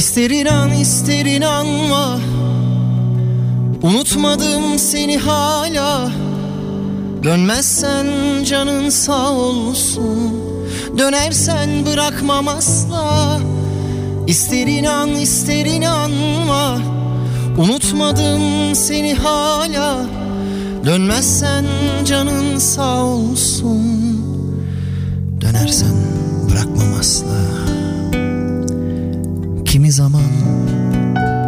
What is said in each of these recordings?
İster inan ister inanma. Unutmadım seni hala. Dönmezsen canın sağ olsun. Dönersen bırakmam asla. İster inan ister inanma. Unutmadım seni hala. Dönmezsen canın sağ olsun. Dönersen bırakmam asla Kimi zaman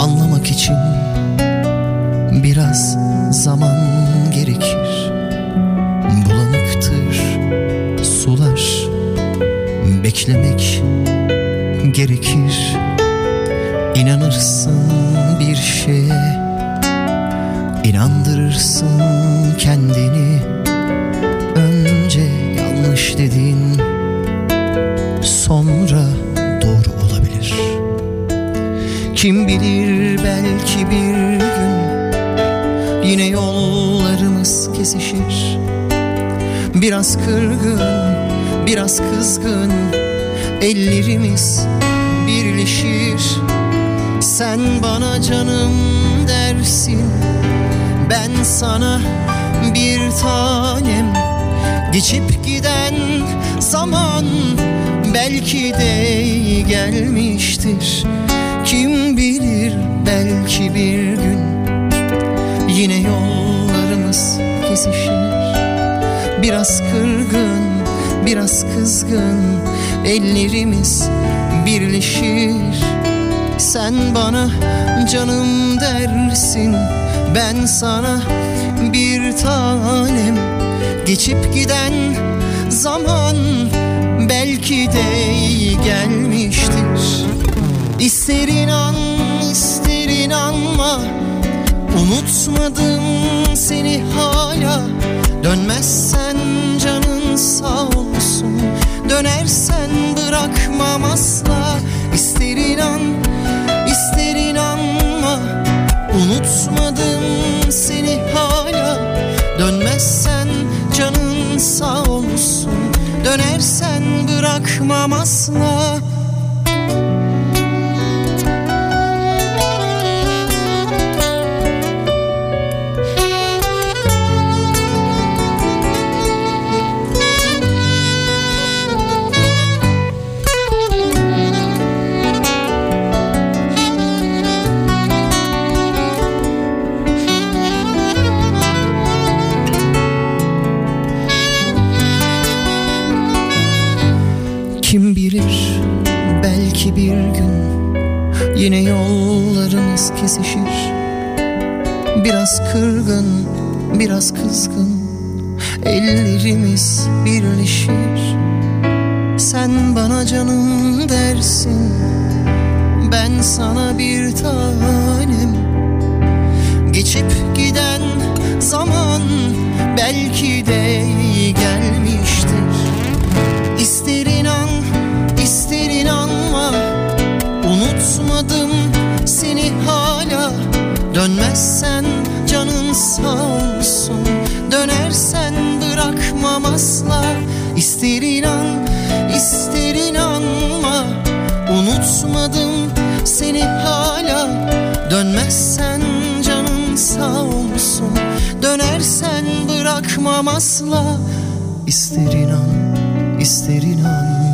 anlamak için Biraz zaman gerekir. Bulanıktır sular Beklemek gerekir. İnanırsın bir şeye inandırırsın kendini. Önce yanlış dedin Sonra Kim bilir belki bir gün Yine yollarımız kesişir. Biraz kırgın, biraz kızgın Ellerimiz birleşir. Sen bana canım dersin Ben sana bir tanem. Geçip giden zaman Belki de gelmiştir belki bir gün Yine yollarımız kesişir. Biraz kırgın, biraz kızgın Ellerimiz birleşir. Sen bana canım dersin Ben sana bir tanem. Geçip giden zaman Belki de gelmiştir. İster inan inanma Unutmadım seni hala. Dönmezsen canın sağ olsun. Dönersen bırakmam asla Unutmadım seni hala. Dönmezsen canın sağ olsun. Dönersen bırakmam asla. İster inan, ister inanma. Unutmadım seni hala. Dönmezsen canın sağ olsun. Dönersen bırakmam asla. İster inan, ister inanma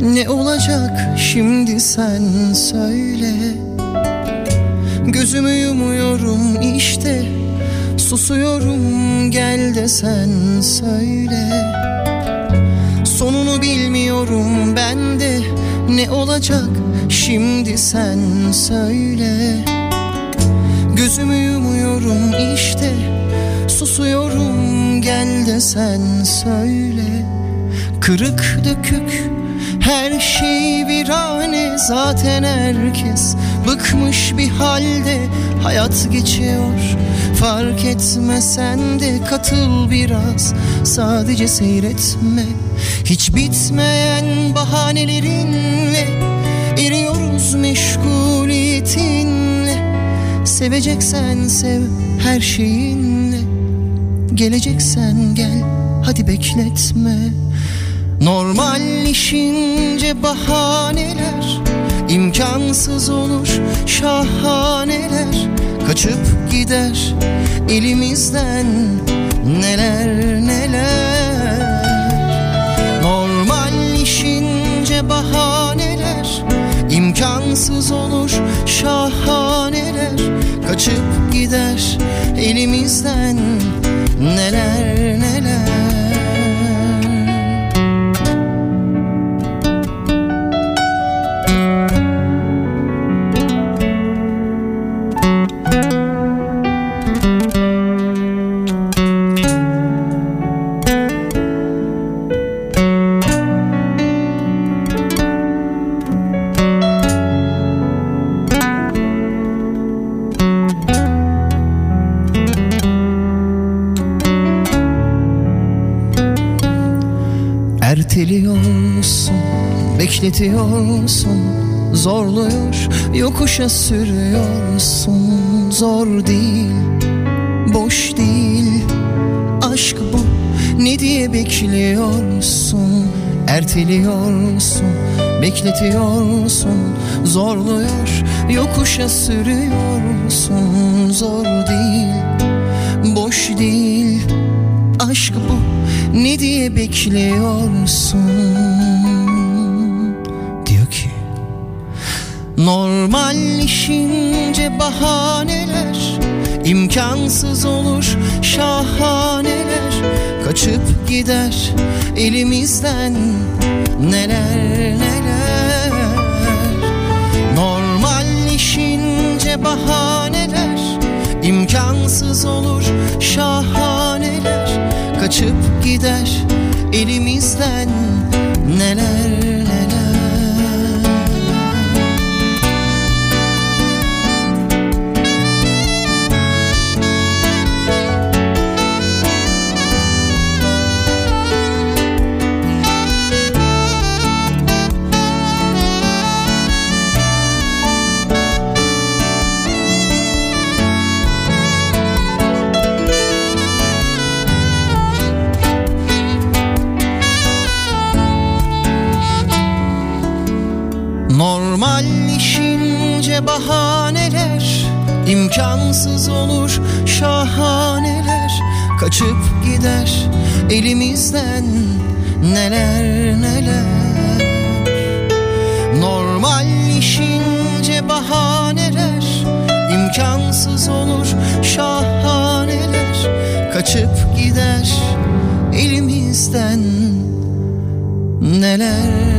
ne olacak şimdi sen söyle. Gözümü yumuyorum işte Susuyorum gel de sen söyle. Sonunu bilmiyorum ben de Ne olacak şimdi sen söyle. Gözümü yumuyorum işte Susuyorum gel de sen söyle. Kırık dökük her şey bir hane Zaten herkes bıkmış bir halde Hayat geçiyor. Fark etme sen de katıl biraz Sadece seyretme. Hiç bitmeyen bahanelerinle Eriyoruz meşguliyetinle. Seveceksen sev her şeyinle Geleceksen gel hadi bekletme Normal işince bahaneler imkansız olur şahaneler. Kaçıp gider elimizden neler neler. Normal işince bahaneler imkansız olur şahaneler. Kaçıp gider elimizden neler neler bekletiyorsun Zorluyor, yokuşa sürüyorsun. Zor değil, boş değil Aşk bu, ne diye bekliyorsun? Erteliyorsun, bekletiyorsun. Zorluyor, yokuşa sürüyorsun. Zor değil, boş değil Aşk bu, ne diye bekliyorsun Normal işince bahaneler imkansız olur şahaneler. Kaçıp gider elimizden neler neler. Normal işince bahaneler imkansız olur şahaneler. Kaçıp gider elimizden neler Normal işince bahaneler imkansız olur şahaneler. Kaçıp gider elimizden neler neler. Normal işince bahaneler imkansız olur şahaneler. Kaçıp gider elimizden neler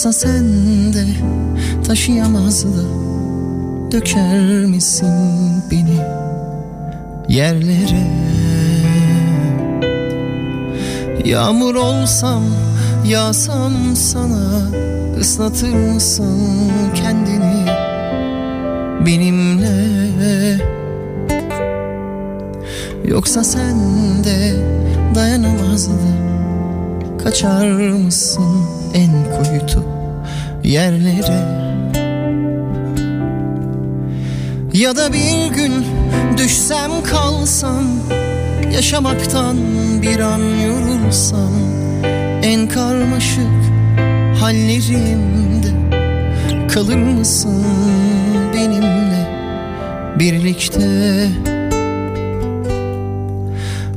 Yoksa sen de taşıyamaz da Döker misin beni yerlere? Yağmur olsam Yağsam sana ıslatır mısın kendini benimle? Yoksa sen de dayanamazdı Kaçar mısın en kuytu yerlere. Ya da bir gün düşsem kalsam Yaşamaktan bir an yorulsam En karmaşık hallerimde Kalır mısın benimle birlikte?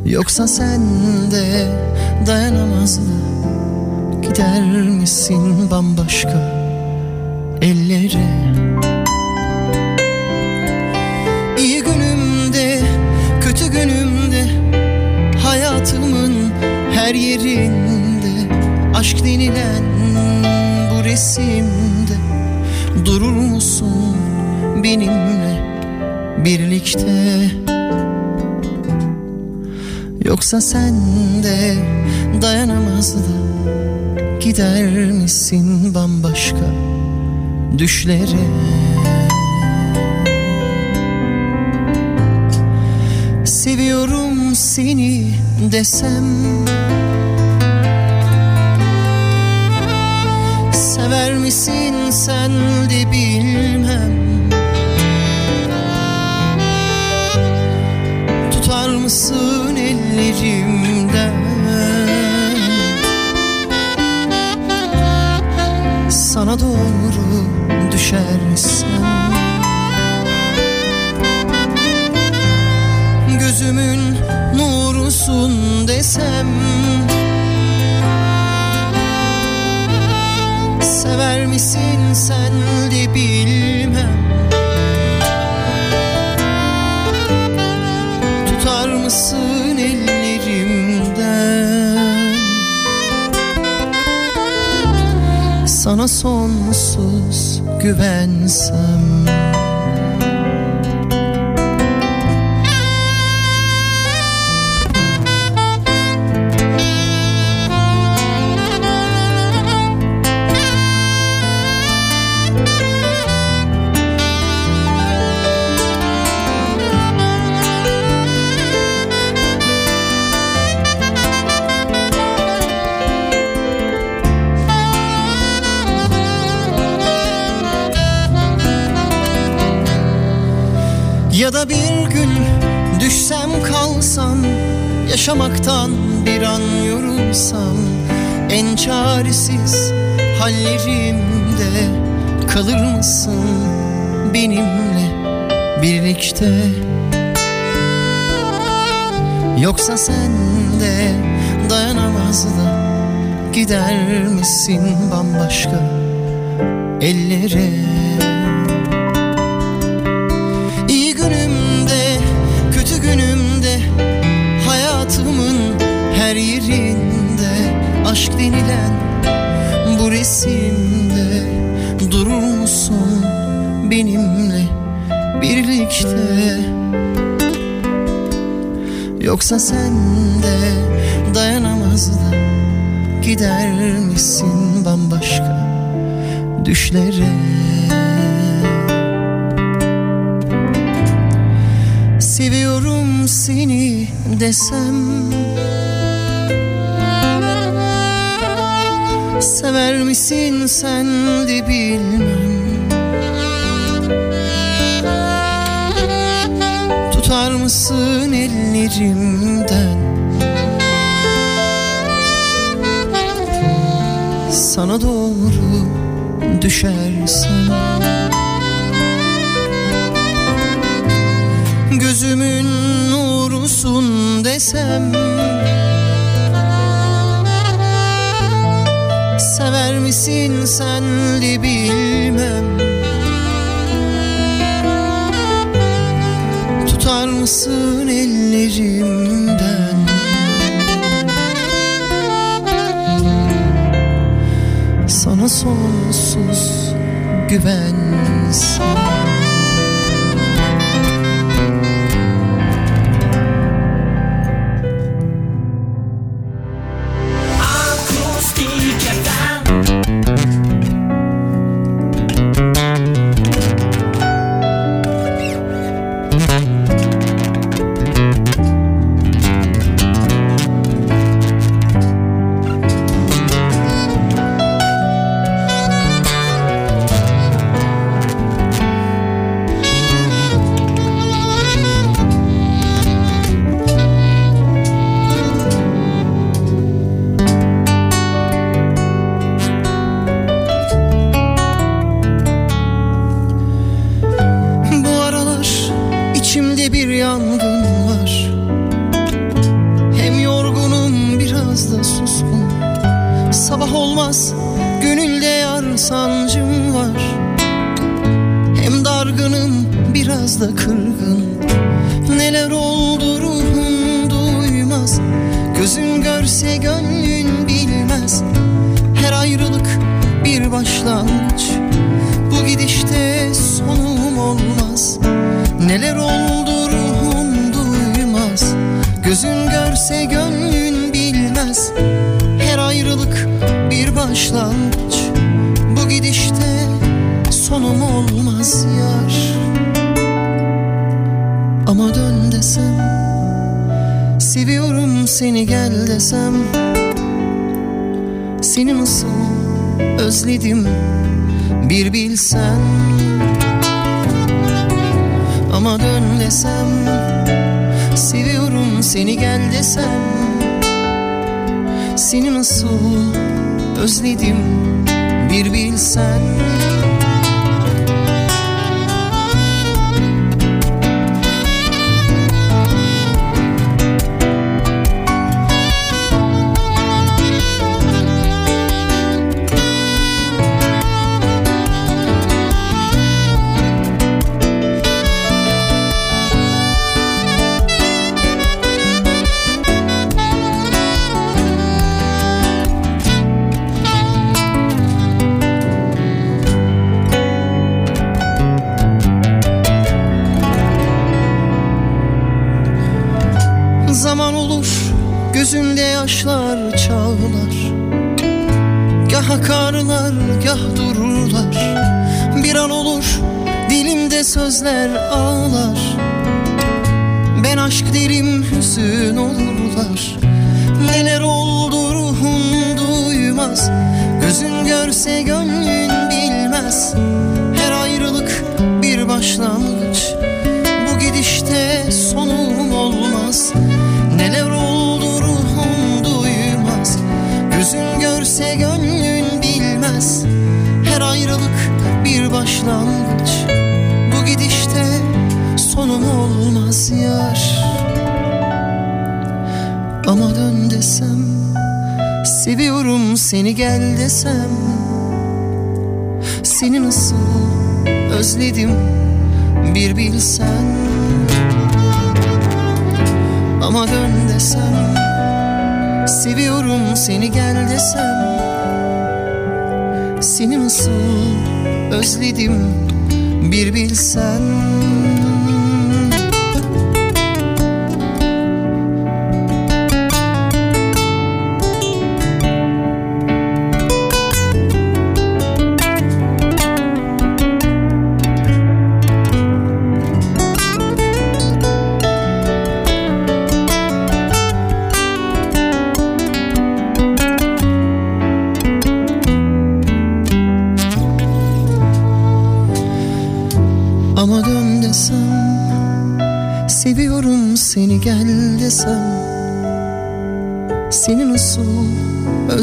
Yoksa sen de dayanamazdın Gider misin bambaşka ellere? İyi günümde kötü günümde Hayatımın her yerinde Aşk denilen bu resimde Durur musun benimle birlikte Yoksa sen de dayanamazdın Gider misin bambaşka düşlere? Seviyorum seni desem. Sever misin sen de bilmem mısın ellerimden. Sana doğru düşersem Gözümün nurusun desem Sever misin sen de bilmem mısın ellerimden? Sana sonsuz güvensem Ya da bir gün düşsem kalsam Yaşamaktan bir an yorulsam En çaresiz hallerimde Kalır mısın benimle birlikte? Yoksa sen de dayanamazdın Gider misin bambaşka ellere Musun benimle birlikte. Yoksa sen de dayanamazdın Gider misin bambaşka düşlere? Seviyorum seni desem Sever misin sen de bilmem Tutar mısın ellerimden? Sana doğru düşersem? Gözümün nurusun desem? Sever misin sen de bilmem Tutar mısın ellerimden? Sana sonsuz güvensem olmaz Neler oldu ruhum duymaz. Gözün görse gönlün bilmez. Her ayrılık bir başlangıç. Bu gidişte sonum olmaz yar. Ama dön desem Seviyorum seni gel desem. Seni nasıl özledim bir bilsen Ama dön desem Seviyorum seni gel desem. Seni nasıl özledim bir bilsen yaşlar çağlar Gah akarlar gah dururlar. Bir an olur dilimde sözler ağlar. Ben aşk derim hüzün olurlar. Neler oldu ruhun duymaz. Gözün görse gönlün bilmez. Her ayrılık bir başlangıç. Bu gidişte sonum olmaz başlangıç. Bu gidişte sonum olmaz yar. Ama dön desem Seviyorum seni gel desem. Seni nasıl özledim bir bilsen. Ama dön desem Seviyorum seni gel desem. Seni nasıl özledim bir bilsen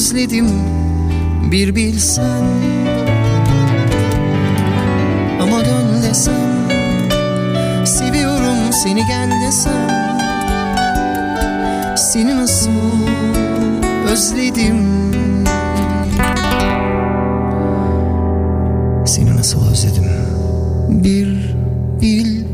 özledim bir bilsen. Ama dön desem Seviyorum seni gel desem. Seni nasıl özledim? Seni nasıl özledim? Bir bilsen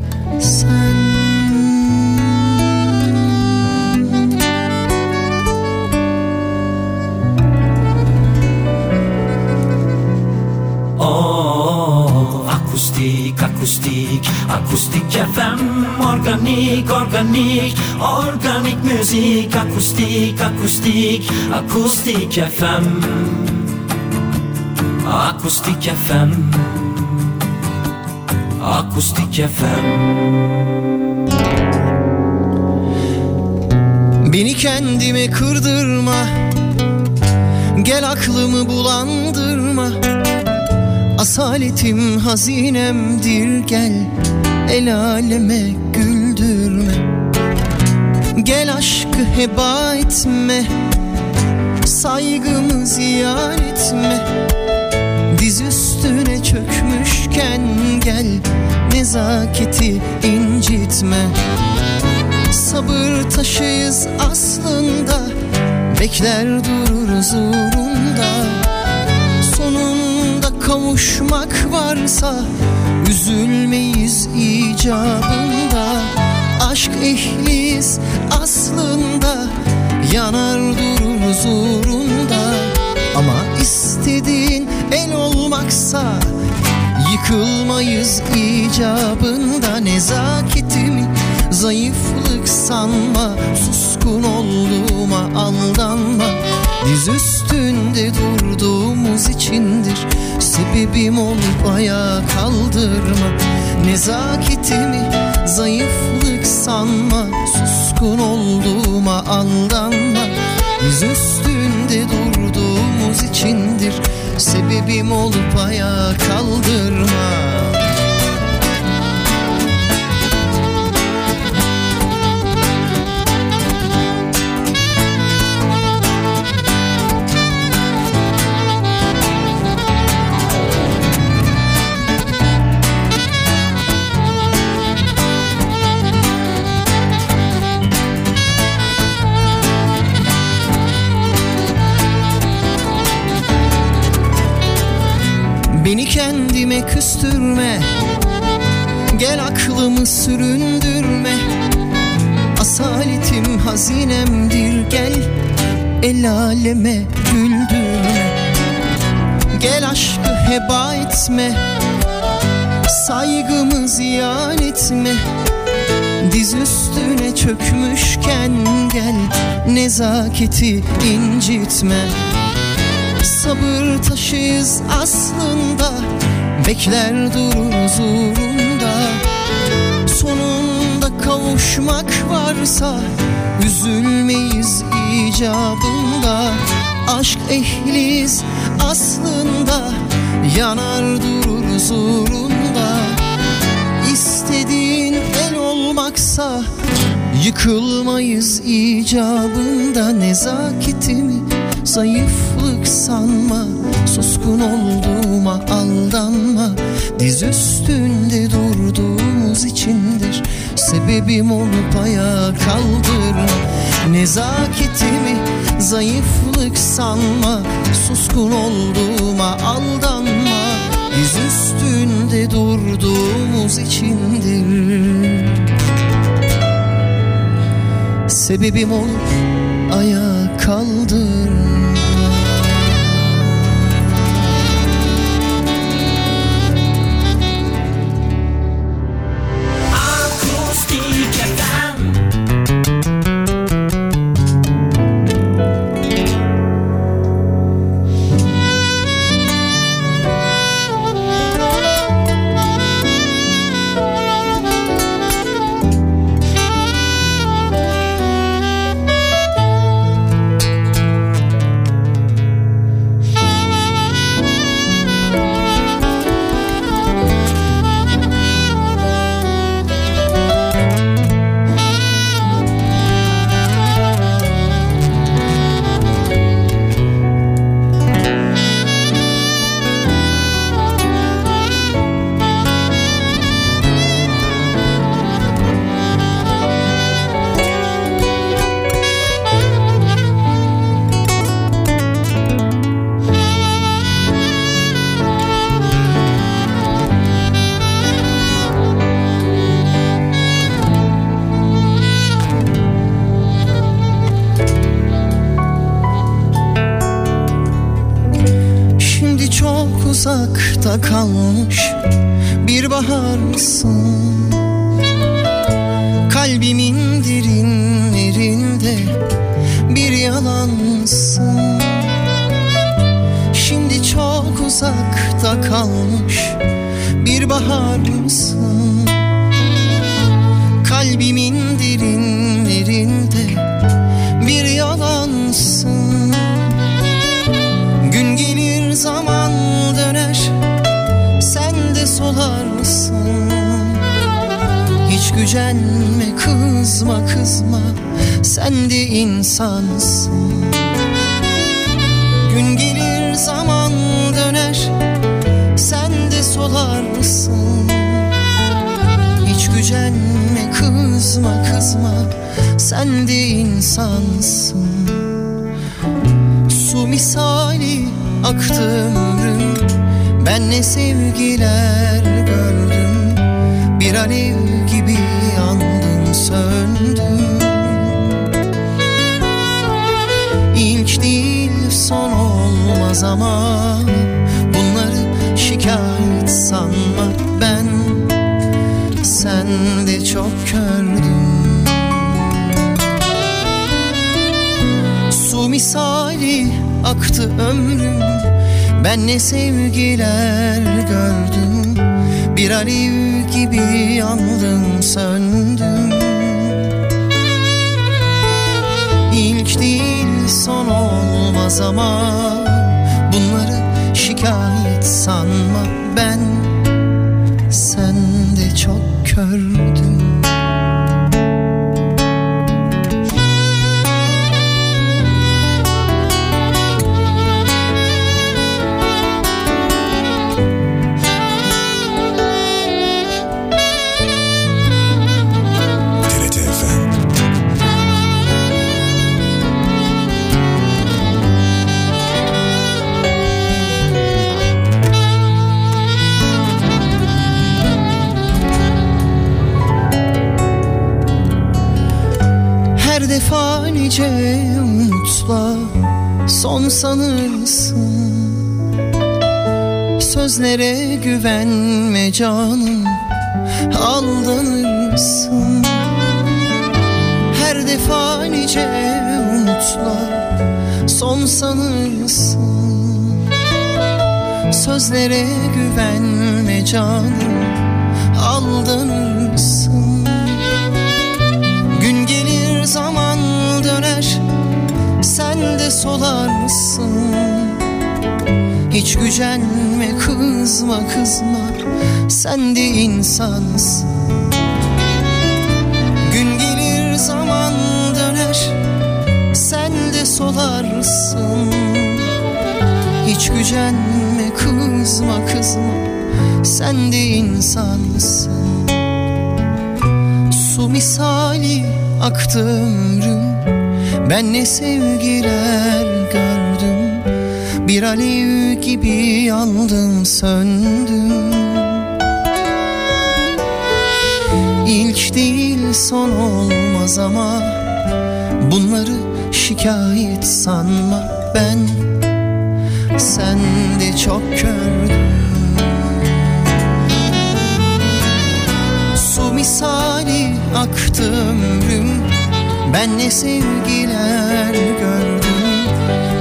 Akustik, akustik, akustik FM Organik, organik, organik müzik Akustik, akustik, akustik FM Akustik FM Akustik FM Beni kendime kırdırma. Gel aklımı bulandırma Asaletim hazinemdir gel. El aleme güldürme. Gel aşkı heba etme. Saygımı ziyan etme. Diz üstüne çökmüşken gel. Nezaketi incitme. Sabır taşıyız aslında. Bekler dururuz uğrunda kavuşmak varsa Üzülmeyiz icabında. Aşk ehliyiz aslında Yanar dururuz uğrunda. Ama istediğin el olmaksa Yıkılmayız icabında. Nezaketimi Zayıflık sanma suskun olduğuma aldanma Diz üstünde durduğumuz içindir. Sebebim olup ayağa kaldırma. Nezaketimi zayıflık sanma. Suskun olduğuma aldanma. Diz üstünde durduğumuz içindir. Sebebim olup ayağa kaldırma Beni kendime küstürme. Gel aklımı süründürme. Asaletim hazinemdir. Gel El aleme güldürme. Gel aşkı heba etme. Saygımı ziyan etme. Diz üstüne çökmüşken gel Nezaketi incitme sabır taşıyız aslında. Bekler dururuz uğrunda Sonunda kavuşmak varsa Üzülmeyiz icabında. Aşk ehliyiz aslında. Yanar dururuz uğrunda İstediğin el olmaksa Yıkılmayız icabında. Nezaketimi Zayıflık sanma Suskun olduğuma aldanma. Diz üstünde durduğumuz içindir Sebebim olup ayağa kaldırma. Nezaketimi zayıflık sanma Suskun olduğuma aldanma. Diz üstünde durduğumuz içindir. Sebebim olur ayağa kaldır ensemble. İnsansın. Su misali aktı ömrüm. Ben ne sevgiler gördüm. Bir alev gibi yandım söndüm. İlk değil son olmaz ama Bunları şikayet sanma ben. Sen de çok kördüm Su misali aktı ömrüm. Ben ne sevgiler gördüm Bir alev gibi yandım söndüm. İlk değil son olmaz ama Bunları şikayet sanma nice umutla son sanırsın. Sözlere güvenme canım aldanırsın. Her defa nice umutla son sanırsın. Sözlere güvenme canım aldanırsın De solarsın Hiç gücenme kızma kızma. Sen de insansın Gün gelir zaman döner. Sen de solarsın Hiç gücenme kızma kızma. Sen de insansın Su misali aktı ömrüm Ben ne sevgiler gördüm. Bir alev gibi yandım söndüm. İlk değil son olmaz ama Bunları şikayet sanma ben. Sen de çok kördün Su misali aktı ömrüm Ben ne sevgiler gördüm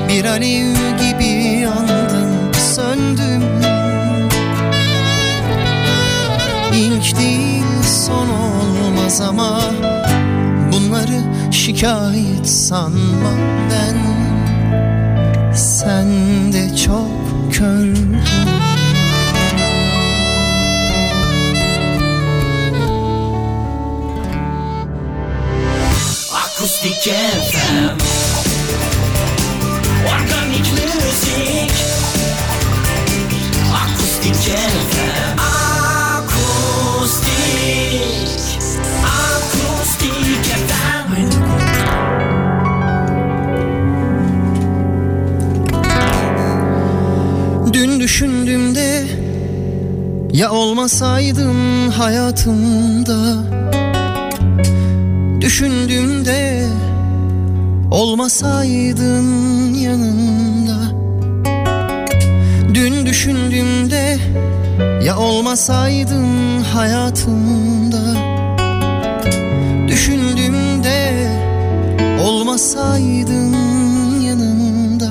Bir alev gibi yandım söndüm. İlk değil son olmaz ama Bunları şikayet sanma ben. Sen de çok kördün Akustik FM Organik müzik. Akustik FM Akustik. Akustik FM Dün düşündüğümde ya olmasaydın hayatımda Düşündüğümde olmasaydın yanımda Dün düşündüğümde ya olmasaydın hayatımda. Düşündüğümde olmasaydın yanımda.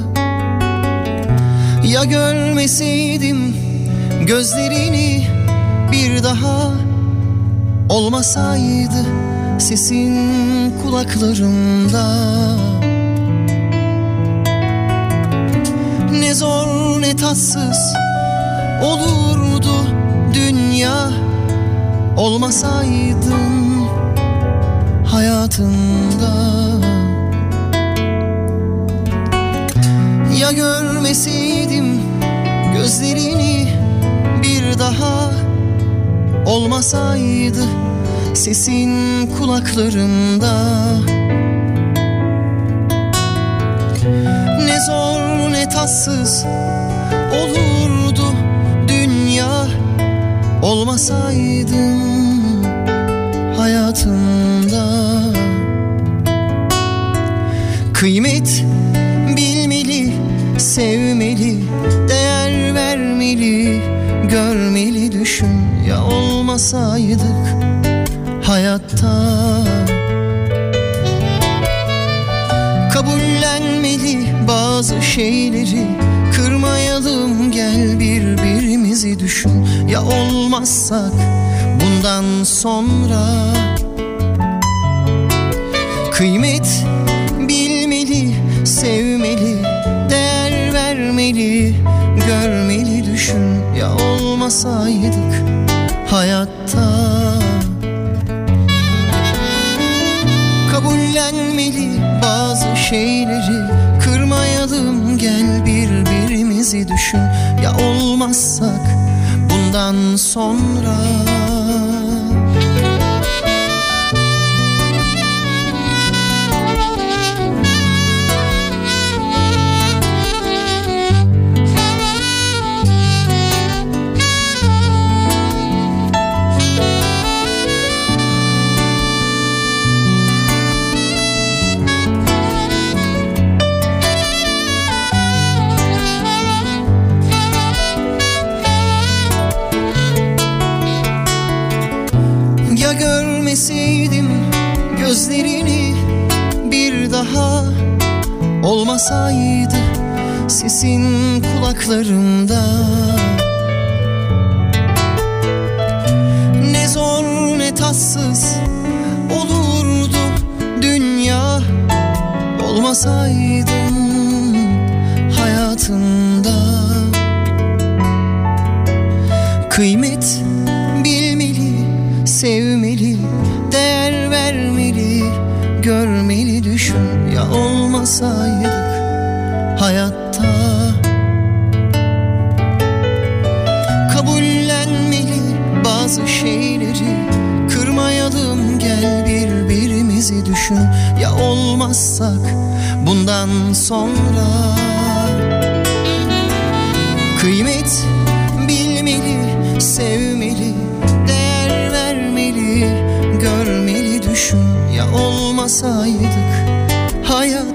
Ya görmeseydim gözlerini bir daha Olmasaydı sesin kulaklarımda Ne zor ne tatsız olurdu dünya. Olmasaydın hayatımda. Ya görmeseydim gözlerini bir daha? Olmasaydı sesin kulaklarımda Ne zor ne tatsız olurdu olmasaydın hayatımda. Kıymet bilmeli, sevmeli, değer vermeli, görmeli düşün ya olmasaydık hayatta. Kabullenmeli bazı şeyleri Kırmayalım gel birbirimizi düşün. Ya olmazsak bundan sonra? Kıymet bilmeli, sevmeli, değer vermeli Görmeli düşün. Ya olmasaydık hayatta şeyleri Kırmayalım. Gel birbirimizi düşün. Ya olmazsak bundan sonra görmeseydim gözlerini bir daha Olmasaydı sesin kulaklarımda Ne zor ne tatsız olurdu dünya Olmasaydın hayatımda. Kıymet olmasaydık hayatta. Kabullenmeli bazı şeyleri kırmayalım gel birbirimizi düşün. Ya olmazsak bundan sonra? Kıymet bilmeli, sevmeli, değer vermeli, görmeli düşün. Ya olmasaydık hayatta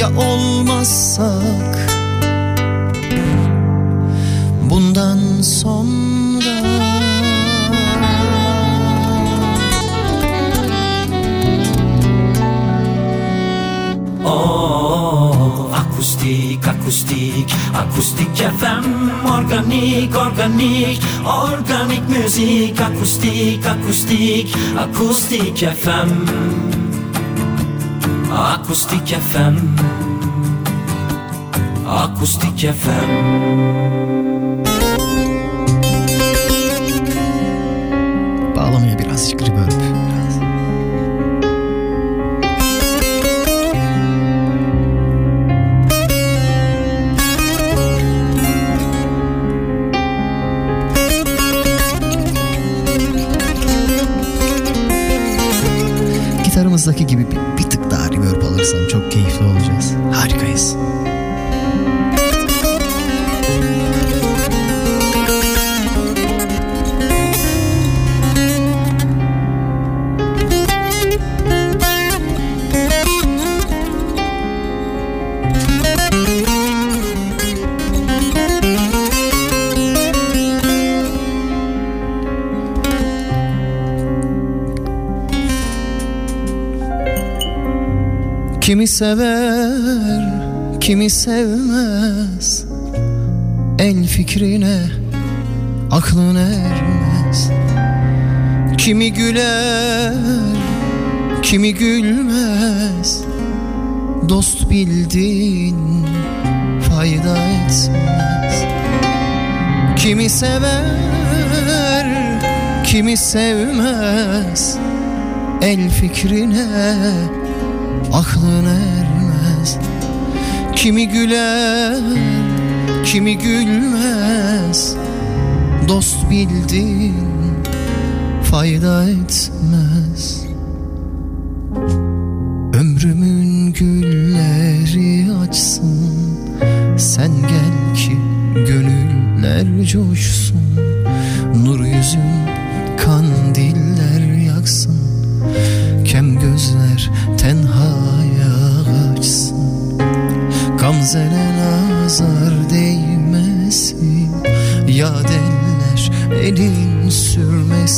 ya olmazsak? Bundan sonra? Oh, akustik, akustik, akustik FM Organik, organik, organik müzik Akustik, akustik, akustik FM Akustik FM Akustik FM Bağlamaya birazcık reverb biraz. Gitarımızdaki gibi bir, alırsan çok keyifli olacağız. Harikayız. Kimi sever, kimi sevmez. El fikrine aklın ermez. Kimi güler, kimi gülmez. Dost bildin fayda etmez. Kimi sever, kimi sevmez. El fikrine aklın ermez. Kimi güler, kimi gülmez. Dost bildin fayda etmez. Ömrümün gülleri açsın. Sen gel ki gönüller coşsun. Nur yüzün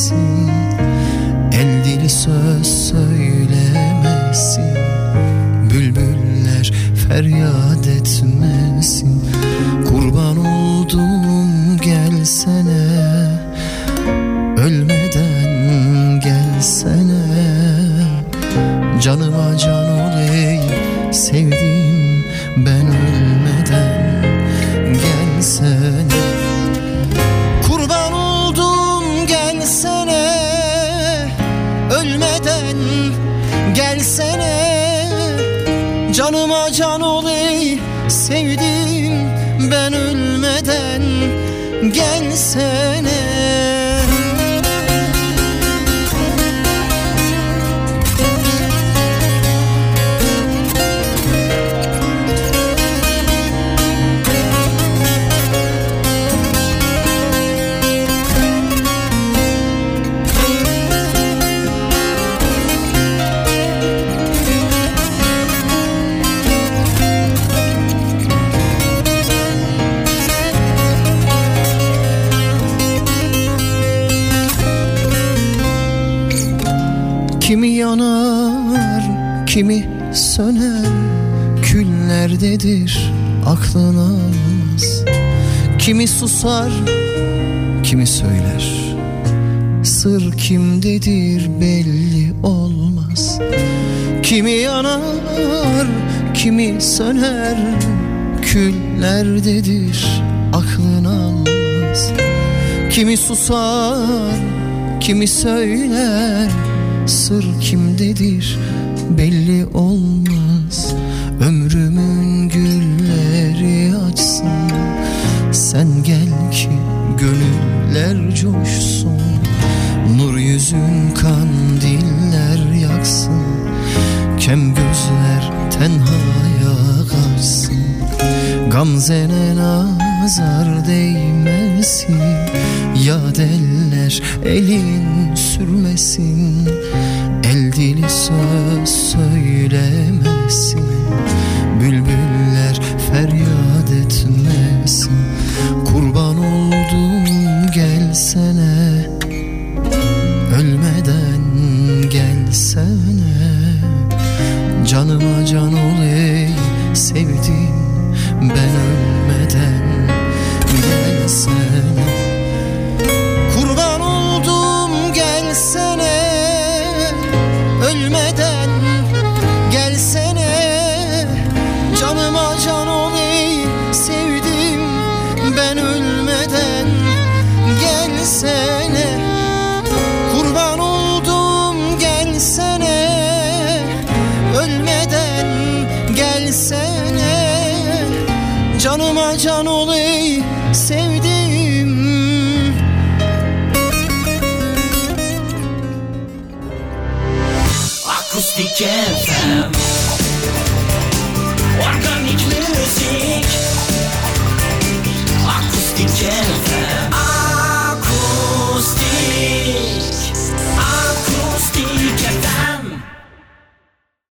sürmesin El dili söz söylemesin. Bülbüller feryat kimi söner Küllerdedir aklın almaz Kimi susar, kimi söyler. Sır kimdedir belli olmaz. Kimi yanar, kimi söner Küllerdedir aklın almaz Kimi susar, kimi söyler Sır kimdedir belli olmaz. Ömrümün gülleri açsın. Sen gel ki gönüller coşsun. Nur yüzün kandiller yaksın. Kem gözler tenhaya kaçsın Gamzene nazar değmesin. Ya eller elin sürmesin Dili söz söylemesin